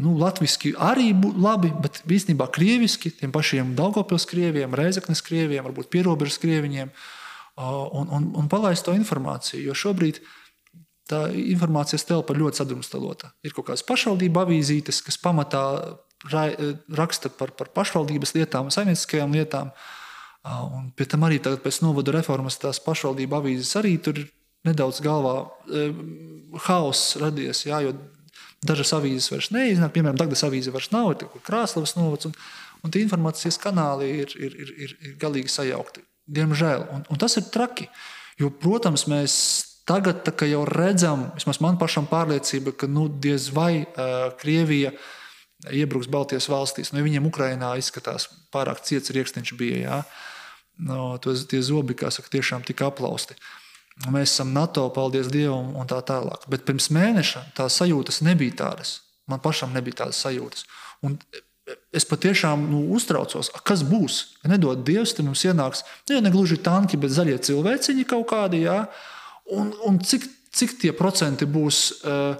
Nu, Latvijasiski arī labi, bet īstenībā krieviski, tiem pašiem Daugopils krieviem, Reizeknes krieviem, varbūt pierobežas krieviņiem. Uh, un, un, un palaist to informāciju. Jo šobrīd tā informācijas telpa ļoti sadrumstalota. Ir kaut kādas pašvaldību avīzītes, kas pamatā raksta par, par pašvaldības lietām, saimnieciskajām lietām. Un pie tam arī pēc novada reformas tās pašvaldību avīzes arī tur ir nedaudz galvā e, haoss radies. Jā, jo dažas avīzes vairs neiznāk, piemēram, Dārgas avīze vairs nav, ir Krāslavas novads, un, un tie informācijas kanāli ir, ir, ir, ir, ir galīgi sajaukti. Diemžēl. Un, un tas ir traki. Jo, protams, mēs tagad jau redzam, vismaz man pašam pārliecība, ka nu, diez vai uh, Krievija iebruks Baltijas valstīs. Nu, viņiem Ukrainā izskatās pārāk ciets rīkstiņš bija. Jā. No, tos, tie zobi, kā saka, tiešām tika aplausti. Mēs esam NATO, paldies Dievam, un tā tālāk. Bet pirms mēneša tās sajūtas nebija tādas. Man pašam nebija tādas sajūtas. Un es patiešām nu, uztraucos, kas būs. Ja nedod Dievs, tad mums ienāks nu, ja ne gluži tanki, bet zaļie cilvēciņi kaut kādi. Jā, un, un cik, cik tie procenti būs uh,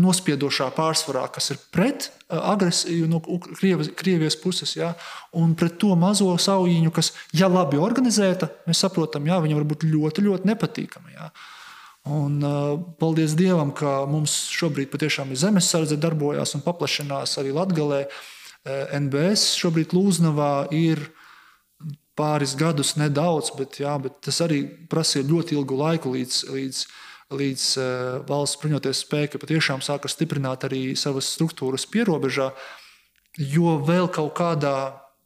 nospiedošā pārsvarā, kas ir pret uh, agresiju no Krievijas, Krievijas puses, jā, un pret to mazo saujiņu, kas, ja labi organizēta, mēs saprotam, jā, viņa var būt ļoti, ļoti nepatīkama. Jā. Un, uh, paldies Dievam, ka mums šobrīd patiešām ir zemesardze darbojas un paplašinās arī Latvijā. Uh, NBS šobrīd Lūznavā ir pāris gadus, nedaudz, bet, jā, bet tas arī prasīja ļoti ilgu laiku, līdz, līdz, līdz uh, valsts bruņoties spēki patiešām sāka stiprināt arī savas struktūras pierobežā, jo vēl kaut kādā.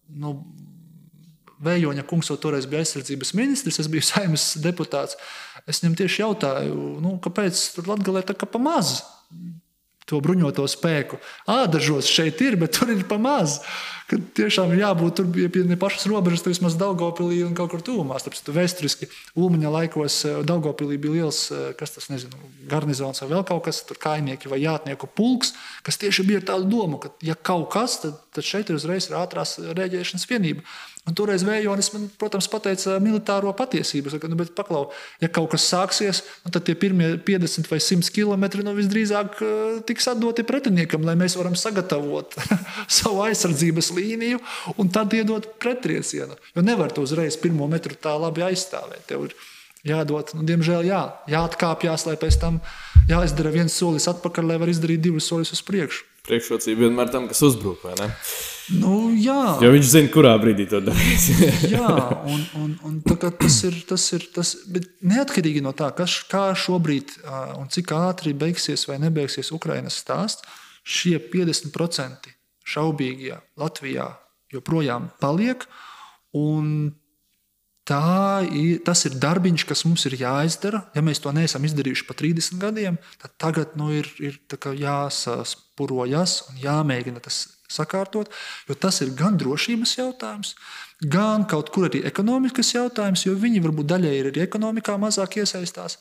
Nu, Vējoņa kungs jau toreiz bija aizsardzības ministrs, es biju saimnes deputāts. Es viņam tieši jautāju, nu, kāpēc tur Latvijā ir tā kā pa maz to bruņoto spēku. Ādažos šeit ir, bet tur ir pa maz. Kad tiešām jābūt tur pie, pie pašas robežas, tur vismaz Daugopilī un kaut kur tuvumā. Tāpēc tur vēsturiski Ulmaņa laikos eh, Daugopilī bija liels, eh, kas tas nezinu, garnizons vai vēl kaut kas, tur kaimieki vai jātnieku pulks, kas tieši bija ar tādu domu, ka ja kaut kas, tad, tad šeit ir uzreiz ir ātrās rēģēšanas vienība. Un toreiz Vējonis man, protams, pateica militāro patiesību. Saka, nu, paklau, ja kaut kas sāksies, nu, tad tie pirmie 50 vai 100 km nu, visdrīzāk uh, tiks atdoti pretiniekam, lai mēs varam sagatavot savu aizsardzības līniju un tad iedot pretriecienu. Jo nevar to uzreiz pirmo metru tā labi aizstāvēt. Tev ir jādod, nu, diemžēl, jā, jāatkāpjas, lai pēc tam jāizdara viens solis atpakaļ, lai var izdarīt divus soļus uz priekšu. Priekšrocība vienmēr tam, kas uzbrūk, vai ne? Nu, jā, jo viņš zina, kurā brīdī to darīs. jā, un, un, un tas ir tas, ir, tas bet neatkarīgi no tā, kas, kā šobrīd un cik ātri beigsies vai nebeigsies Ukraiņas stāsts, šie 50% šaubīgie Latvijā joprojām paliek. Tā ir, tas ir darbiņš, kas mums ir jāizdara. Ja mēs to neesam izdarījuši pa 30 gadiem, tad tagad nu, ir, ir jāsaspurojas un jāmēģina tas sakārtot, jo tas ir gan drošības jautājums, gan kaut kur arī ekonomikas jautājums, jo viņi varbūt daļai ir arī ekonomikā mazāk iesaistās.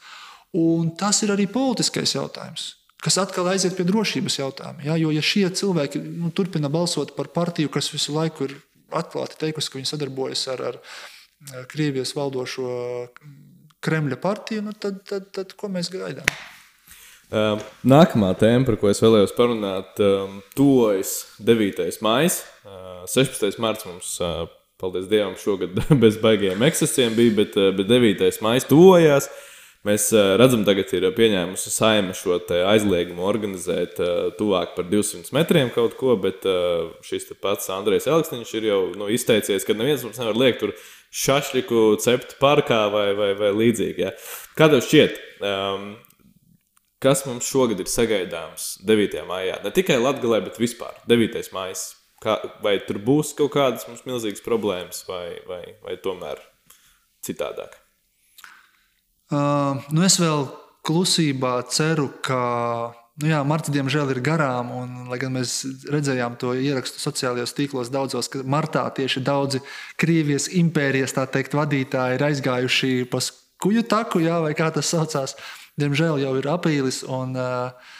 Un tas ir arī politiskais jautājums, kas atkal aiziet pie drošības jautājuma. Ja? Jo, ja šie cilvēki nu, turpina balsot par partiju, kas visu laiku ir atklāti teikusi, ka viņi sadarbojas ar, ar Krievijas valdošo Kremļa partiju, nu, tad, tad, tad ko mēs gaidām? Um, nākamā tēma, par ko es vēlējos parunāt, um, tuvojas 9. maija. Uh, 16. marts mums, uh, paldies Dievam, šogad bez baigiem ekscesiem bija, bet, uh, bet 9. maija tuvojās. Mēs uh, redzam, tagad ir pieņēmusi saima šo aizliegumu organizēt uh, tuvāk par 200 metriem kaut ko, bet uh, šis pats Andrejs Elksniņš ir jau nu, izteicies, ka neviens mums nevar liekt tur šašliku cept parkā vai, vai, vai līdzīgi. Ja. Kā tev šķiet? Um, kas mums šogad ir sagaidāms 9. maijā? Ne tikai Latvijā, bet vispār 9. maijā. Vai tur būs kaut kādas mums milzīgas problēmas, vai, vai, vai tomēr citādāk? Uh, nu es vēl klusībā ceru, ka nu jā, marta diemžēl ir garām. Un, lai gan mēs redzējām to ierakstu sociālajos tīklos, daudzos, ka martā tieši daudzi Krievijas impērijas teikt, vadītāji ir aizgājuši pa kuģu taku, jā, vai kā tas saucās. Diemžēl jau ir aprīlis. Un, uh,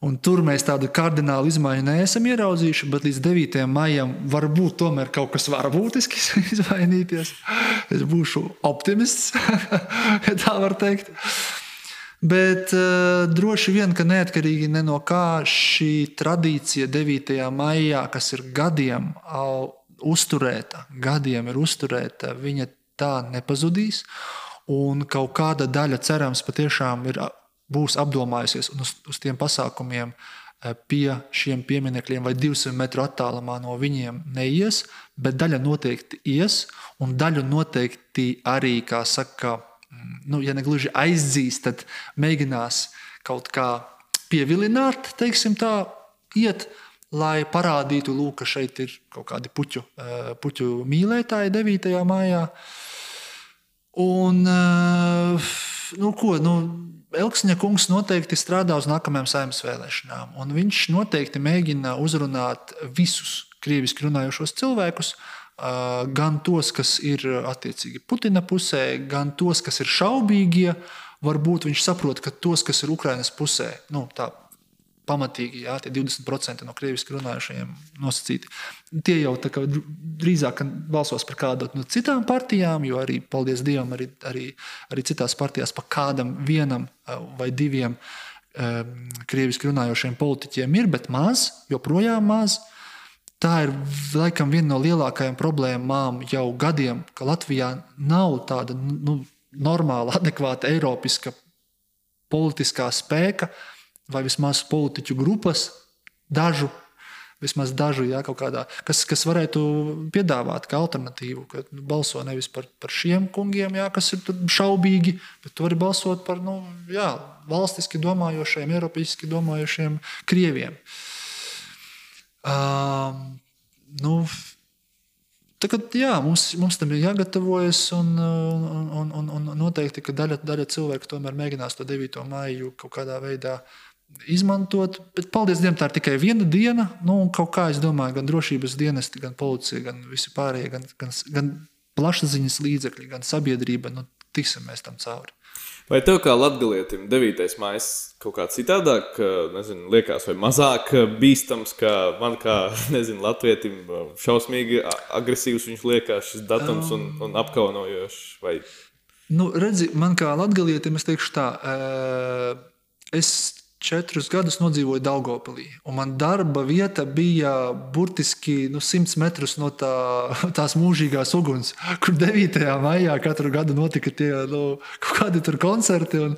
Un tur mēs tādu kardinālu izmaiņu neesam ieraudzījuši, bet līdz 9. maijam varbūt tomēr kaut kas var būtiski izmainīties. Es būšu optimists, ja tā var teikt. Bet uh, droši vien, ka neatkarīgi ne no kā šī tradīcija 9. maijā, kas ir gadiem uzturēta, gadiem ir uzturēta, viņa tā nepazudīs. Un kaut kāda daļa, cerams, patiešām ir būs apdomājusies un uz, uz tiem pasākumiem eh, pie šiem pieminekļiem vai 200 metru attālumā no viņiem neies, bet daļa noteikti ies, un daļu noteikti arī, kā saka, mm, nu, ja ne gluži aizdzīs, tad mēģinās kaut kā pievilināt, teiksim tā, iet, lai parādītu, lūk, ka šeit ir kaut kādi puķu, eh, puķu mīlētāji 9. maijā. Un, eh, nu, ko, nu, Elksņa kungs noteikti strādā uz nākamajām saimnes vēlēšanām, un viņš noteikti mēģina uzrunāt visus krieviski runājošos cilvēkus, gan tos, kas ir attiecīgi Putina pusē, gan tos, kas ir šaubīgie. Varbūt viņš saprot, ka tos, kas ir Ukraiņas pusē, nu, tā pamatīgi, jā, tie 20% no krieviski runājušajiem nosacīti. Tie jau kā, drīzāk balsos par kādu no citām partijām, jo arī, paldies Dievam, arī, arī, arī citās partijās pa kādam vienam vai diviem um, krieviski runājošiem politiķiem ir, bet maz, joprojām maz. Tā ir laikam viena no lielākajām problēmām jau gadiem, ka Latvijā nav tāda nu, normāla, adekvāta, eiropiska politiskā spēka, uh, vai vismaz politiķu grupas, dažu, vismaz dažu, jā, kādā, kas, kas varētu piedāvāt kā alternatīvu, ka nu, balso nevis par, par šiem kungiem, jā, kas ir šaubīgi, bet tu vari balsot par nu, jā, valstiski domājošiem, eiropeiski domājošiem krieviem. Um, nu, Tagad, jā, mums, mums tam ir jāgatavojas, un, un, un, un noteikti, ka daļa, daļa cilvēku tomēr mēģinās to 9. maiju kaut kādā veidā uh, izmantot. Bet, paldies Dievam, tā ir tikai viena diena. Nu, kaut kā es domāju, gan drošības dienesti, gan policija, gan visi pārējie, gan, gan, gan plašsaziņas līdzekļi, gan sabiedrība. Nu, tiksim mēs tam cauri. Vai tev kā latgalietim 9. maija kaut kā citādāk, nezinu, liekas, vai mazāk bīstams, kā man kā, nezinu, latvietim šausmīgi agresīvs viņš liekas šis datums un, un apkaunojošs? Vai... Nu, redzi, man kā latgalietim, es teikšu tā, es četrus gadus nodzīvoju Daugopilī. Man darba vieta bija burtiski nu, 100 metrus no tā, tās mūžīgās uguns, kur 9. maijā katru gadu notika tie nu, kādi koncerti. Un,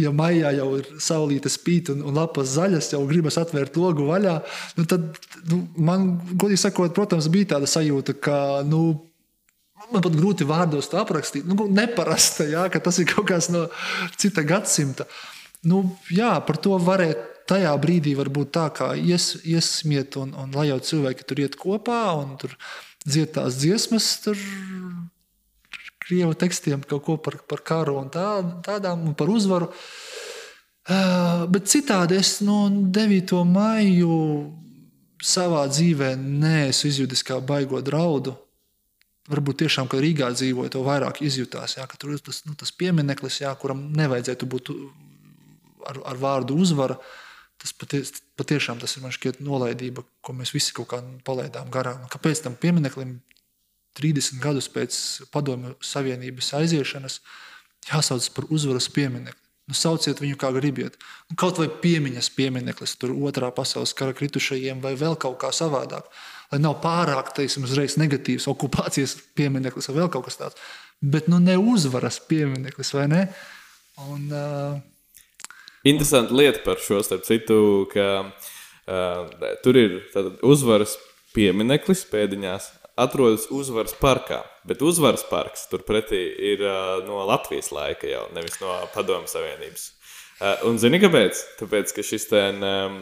ja maijā jau ir saulīte spīd un, un lapas zaļas, jau gribas atvērt logu vaļā, nu, tad nu, man, godīgi sakot, protams, bija tāda sajūta, ka. Nu, Man pat grūti vārdos to aprakstīt. Nu, neparasta, jā, ka tas ir kaut kas no cita gadsimta. Uh, Nu, jā, par to varēja tajā brīdī būt tā, kā ies, iesmiet, un, un lai jau cilvēki tur iet kopā un tur dzied tās dziesmas, tur krievu tekstiem kaut ko par, par karu un tā, tādām un par uzvaru. Uh, bet citādi es no 9. maiju savā dzīvē neesmu izjūtis kā baigo draudu. Varbūt tiešām, kad Rīgā dzīvoju, to vairāk izjūtās. Jā, tur ir tas, nu, tas piemineklis, jā, kuram nevajadzētu būt ar, ar vārdu uzvara. Tas paties, patiešām tas ir man šķiet nolaidība, ko mēs visi kaut kā palaidām garām. Kāpēc tam piemineklim 30 gadus pēc Padomju Savienības aiziešanas jāsauc par uzvaras pieminekli? Nu, sauciet viņu kā gribiet. Nu, kaut vai piemiņas piemineklis, tur otrā pasaules kara kritušajiem, vai vēl kaut kā savādāk. Lai nav pārāk, teiksim, uzreiz negatīvs okupācijas piemineklis vai vēl kaut kas tāds. Bet nu, ne uzvaras piemineklis, vai ne? Un, uh, Interesanti lieta par šo, starp citu, ka uh, tur ir uzvaras piemineklis pēdiņās, atrodas uzvaras parkā. Bet uzvaras parks turpretī ir uh, no Latvijas laika jau, nevis no Padomu Savienības. Uh, un zini, kāpēc? Tāpēc, ka šis, ten, um,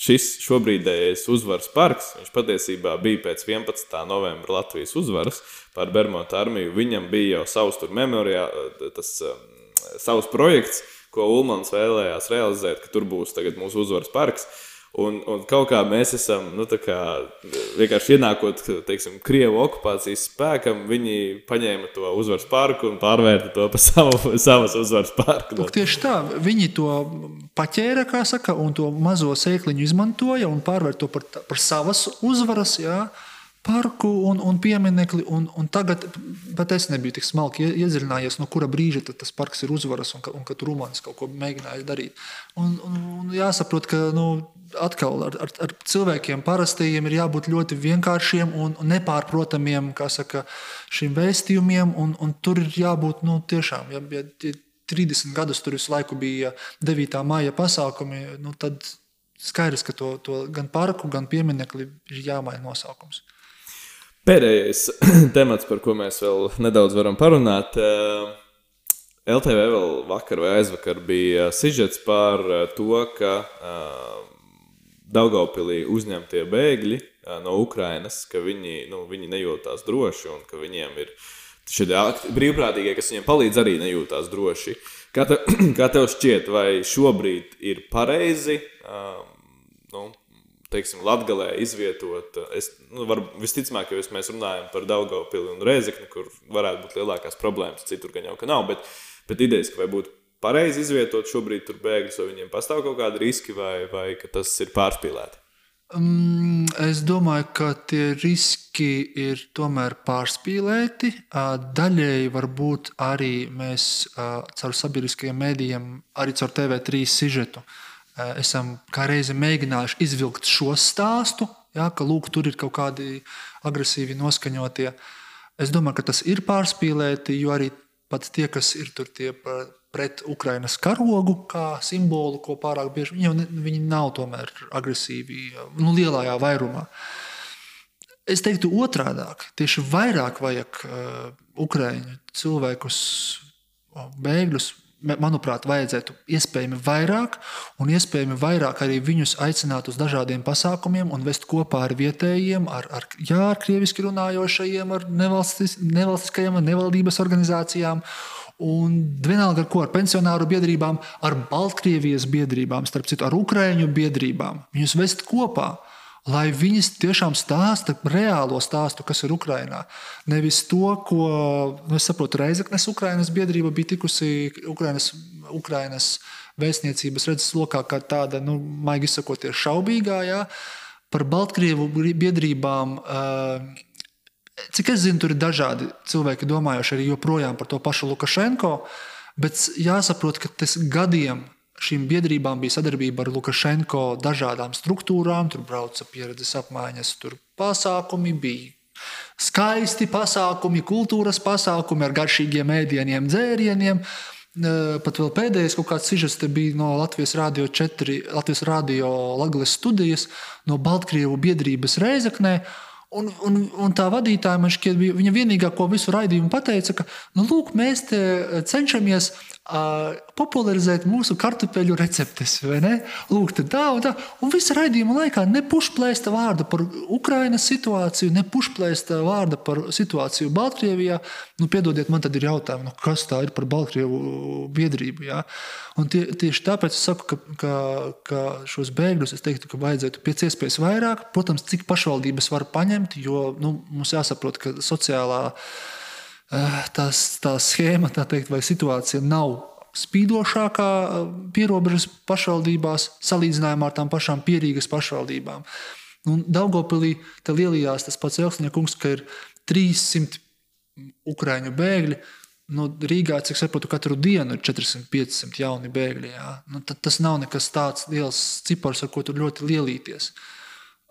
šis šobrīdējais uzvaras parks, viņš patiesībā bija pēc 11. novembra Latvijas uzvaras pār Bermuda armiju. Viņam bija jau savs tur memoriāls, tas um, savs projekts, ko Ulmans vēlējās realizēt, ka tur būs mūsu uzvaras parks. Un, un kaut kā mēs esam nu, kā, vienkārši ienākot teiksim, Krievu okupācijas spēkam, viņi paņēma to uzvaras parku un pārvērta to par savu, savas uzvaras parku. Lūk, tieši tā, viņi to paķēra, kā saka, un to mazo sēkliņu izmantoja un pārvērta to par, par savas uzvaras. Jā parku un, un pieminekli. Un, un tagad pat es nebiju tik smalki iedziļinājies, no kura brīža tas parks ir uzvaras un ka, un ka tur Rumānis kaut ko mēģināja darīt. Un, un, un jāsaprot, ka nu, atkal ar, ar, ar cilvēkiem parastajiem ir jābūt ļoti vienkāršiem un nepārprotamiem saka, šiem vēstījumiem. Un, un tur ir jābūt nu, tiešām. Ja, ja 30 gadus tur visu laiku bija 9. maija pasākumi, nu, tad skaidrs, ka to, to gan parku, gan pieminekli ir jāmaina nosaukums. Pēdējais temats, par ko mēs vēl nedaudz varam parunāt. Eh, LTV vēl vakar vai aizvakar bija sižets par eh, to, ka eh, Daugaupilī uzņemtie bēgļi no Ukrainas, ka viņi, nu, viņi nejūtās droši un ka viņiem ir šie brīvprātīgie, kas viņiem palīdz, arī nejūtās droši. Kā tev, kā tev šķiet, vai šobrīd ir pareizi nu, teiksim, Latvijā izvietot. Es, nu, var, visticamāk, ja mēs runājam par Daugopili un Rēzekni, kur varētu būt lielākās problēmas, citur gan jau ka nav. Bet, bet idejas, ka vai būtu pareizi izvietot šobrīd tur bēgļus, vai viņiem pastāv kaut kādi riski, vai, vai tas ir pārspīlēti? Um, es domāju, ka tie riski ir tomēr pārspīlēti. Daļēji varbūt arī mēs caur sabiedriskajiem mēdījiem, arī caur TV3 sižetu uh, Eh, esam kā reizi mēģinājuši izvilkt šo stāstu, ja, ka lūk, tur ir kaut kādi agresīvi noskaņotie. Es domāju, ka tas ir pārspīlēti, jo arī pat tie, kas ir tur tie pret Ukrainas karogu, kā simbolu, ko pārāk bieži viņi, viņi nav tomēr agresīvi, nu, lielajā vairumā. Es teiktu otrādi, tieši vairāk vajag uh, Ukrāņu cilvēkus, bēgļus manuprāt, vajadzētu iespējami vairāk, un iespējami vairāk arī viņus aicināt uz dažādiem pasākumiem un vest kopā ar vietējiem, ar, ar, jā, ar krieviski runājošajiem, ar nevalstis, nevalstiskajiem, ar nevaldības organizācijām. Un vienalga ar ko, ar pensionāru biedrībām, ar Baltkrievijas biedrībām, starp citu, ar Ukrāņu biedrībām. Viņus vest kopā lai viņas tiešām stāsta reālo stāstu, kas ir Ukrajinā. Nevis to, ko nu, es saprotu, Reizeknes Ukrainas biedrība bija tikusi Ukrainas, Ukrainas vēstniecības redzes lokā, kā tāda, nu, maigi izsakoties, šaubīgā. Jā. Par Baltkrievu biedrībām. Cik es zinu, tur ir dažādi cilvēki domājuši arī joprojām par to pašu Lukašenko, bet jāsaprot, ka tas gadiem šīm biedrībām bija sadarbība ar Lukašenko dažādām struktūrām. Tur brauca pieredzes apmaiņas, tur pasākumi bija. Skaisti pasākumi, kultūras pasākumi ar garšīgiem ēdieniem, dzērieniem. Pat vēl pēdējais kaut kāds sižets bija no Latvijas Rādio 4, Latvijas Rādio Latvijas studijas, no Baltkrievu biedrības Reizeknē. Un, un, un tā vadītāja man šķiet, bija viņa vienīgā, ko visu raidījumu pateica, ka nu, lūk, mēs cenšamies popularizēt mūsu kartupeļu receptes. Lūk, tā tā. Un visa raidījuma laikā nepušplēsta vārda par Ukrainas situāciju, nepušplēsta vārda par situāciju Baltkrievijā. Nu, piedodiet, man tad ir jautājumi, nu, kas tā ir par Baltkrievu biedrību. Ja? Tie, tieši tāpēc es saku, ka, ka, ka šos bēgļus es teiktu, ka vajadzētu pēc iespējas vairāk. Protams, cik pašvaldības var paņemt, jo nu, mums jāsaprot, ka sociālā tās, tā schēma tā teikt, vai situācija nav spīdošākā eh, pierobežas pašvaldībās, salīdzinājumā ar tām pašām pierīgas pašvaldībām. Un Daugopilī lielījās tas pats Elksniekungs, ka ir 300 ukrāņu bēgļi. Nu, Rīgā, cik saprotu, katru dienu ir 400-500 jauni bēgļi. Jā. Nu, tas nav nekas tāds liels cipars, ar ko tur ļoti lielīties.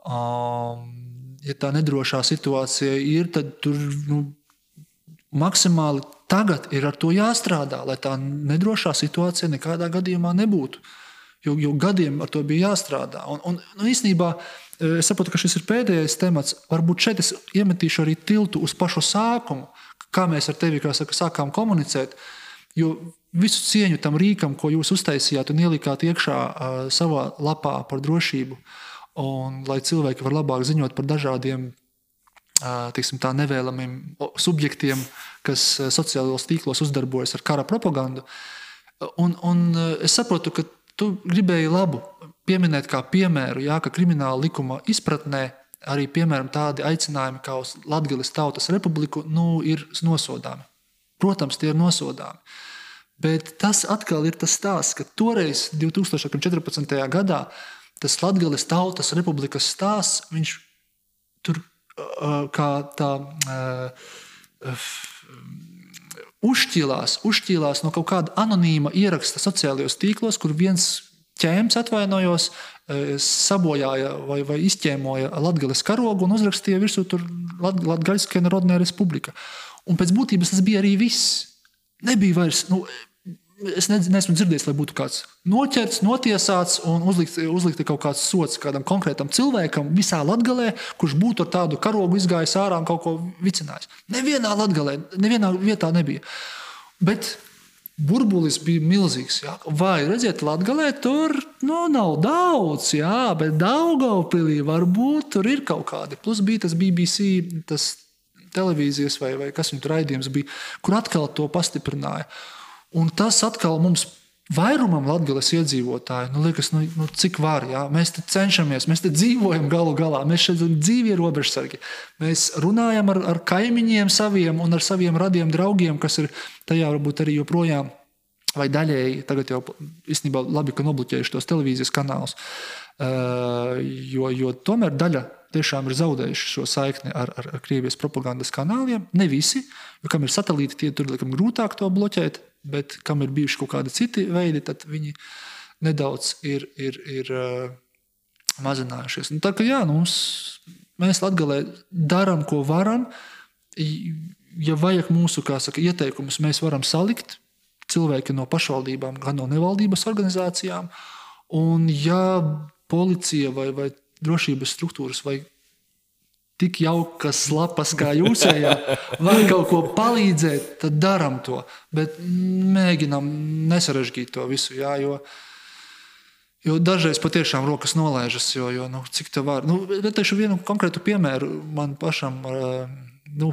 Um, ja tā nedrošā situācija ir, tad tur nu, maksimāli tagad ir ar to jāstrādā, lai tā nedrošā situācija nekādā gadījumā nebūtu. Jo, jo gadiem ar to bija jāstrādā. Un, un, nu, īstenībā e, es saprotu, ka šis ir pēdējais temats. Varbūt šeit es iemetīšu arī tiltu uz pašu sākumu, kā mēs ar tevi saka, sākām komunicēt. Jo visu cieņu tam rīkam, ko jūs uztaisījāt un ielikāt iekšā uh, savā lapā par drošību, un lai cilvēki var labāk ziņot par dažādiem tiksim, tā, nevēlamiem subjektiem, kas sociālajos tīklos uzdarbojas ar kara propagandu. Un, un es saprotu, ka tu gribēji labu pieminēt kā piemēru, jā, ka krimināla likuma izpratnē arī piemēram, tādi aicinājumi kā uz Latvijas Tautas Republiku nu, ir nosodāmi. Protams, tie ir nosodāmi. Bet tas atkal ir tas stāsts, ka toreiz, 2014. gadā, tas Latvijas Tautas Republikas stāsts, viņš tur kā tā uzšķīlās, uzšķīlās no kaut kāda anonīma ieraksta sociālajos tīklos, kur viens ķēmis atvainojos, sabojāja vai, vai izķēmoja Latvijas karogu un uzrakstīja virsū Latvijas Narodnē Republika. Un pēc būtības tas bija arī viss. Nebija vairs, nu, Es neesmu dzirdējis, lai būtu kāds noķerts, notiesāts un uzlikt, uzlikt kaut kāds sots kādam konkrētam cilvēkam visā Latvijā, kurš būtu ar tādu karogu izgājis ārā un kaut ko vicinājis. Nevienā Latvijā, nevienā vietā nebija. Bet burbulis bija milzīgs. Jā. Vai redziet, Latvijā tur nu, nav daudz, jā, bet Daugaupīlī varbūt tur ir kaut kādi. Plus bija tas BBC, tas televīzijas vai, vai kas viņu raidījums bija, kur atkal to pastiprināja. Un tas atkal mums vairumam Latvijas iedzīvotāju, nu, liekas, nu, nu, cik var. Jā? Mēs te cenšamies, mēs te dzīvojam galu galā, mēs šeit dzīvi robežsargi. Mēs runājam ar, ar kaimiņiem saviem un ar saviem radiem draugiem, kas ir tajā varbūt arī joprojām. Vai daļēji tagad jau īstenībā labi, ka nobloķējuši tos televīzijas kanālus. Uh, jo, jo tomēr daļa tiešām ir zaudējuši šo saikni ar, ar, ar Krievijas propagandas kanāliem. Ne visi, jo kam ir satelīti, tie tur ir grūtāk to bloķēt bet kam ir bijuši kaut kādi citi veidi, tad viņi nedaudz ir, ir, ir uh, mazinājušies. Un tā kā jā, nu, mums, mēs Latvijā darām, ko varam. Ja vajag mūsu saka, ieteikumus, mēs varam salikt cilvēki no pašvaldībām, gan no nevaldības organizācijām. Un, ja policija vai, vai drošības struktūras vai tik jaukas lapas kā jūsējā, var kaut ko palīdzēt, tad darām to. Bet mēģinām nesarežģīt to visu. Jā, jo, jo dažreiz patiešām rokas nolaižas, jo, jo nu, cik tā var. Nu, teikšu vienu konkrētu piemēru man pašam. Nu,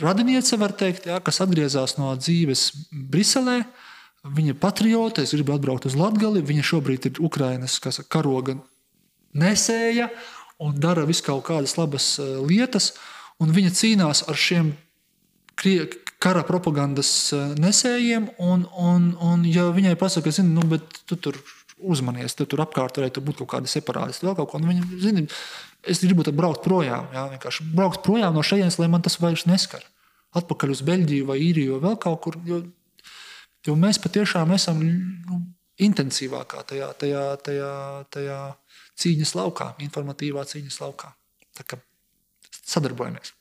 Radiniece, var teikt, jā, kas atgriezās no dzīves Briselē. Viņa patriote, es gribu atbraukt uz Latviju. Viņa šobrīd ir Ukraiņas karoga nesēja un dara visu kaut kādas labas eh, lietas, un viņa cīnās ar šiem kara propagandas eh, nesējiem. Un, un, un ja viņai pasaka, zini, nu, bet tu tur uzmanies, tu tur apkārt varētu būt kaut kāda separātisti, vēl kaut ko. Viņa, zini, es gribu braukt projām, jā, vienkārši braukt projām no šejienes, lai man tas vairs neskar. Atpakaļ uz Beļģiju vai Īriju vai vēl kaut kur. Jo, jo mēs patiešām esam nu, intensīvākā tajā, tajā, tajā, tajā cīņas laukā, informatīvā cīņas laukā. Tā kā sadarbojamies.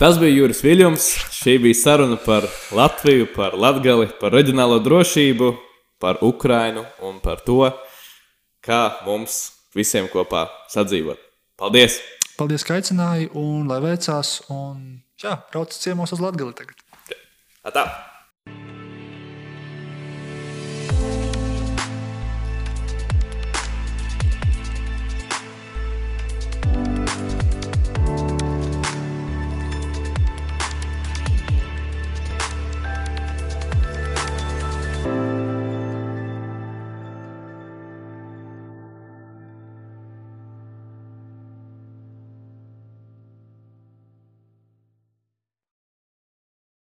Tas bija Juris Viljams. Šī bija saruna par Latviju, par Latviju, par reģionālo drošību, par Ukrajinu un par to, kā mums visiem kopā sadzīvot. Paldies! Paldies, ka aicināji, un lai veicās, un jā, brauc ciemos uz Latviju tagad. Tā!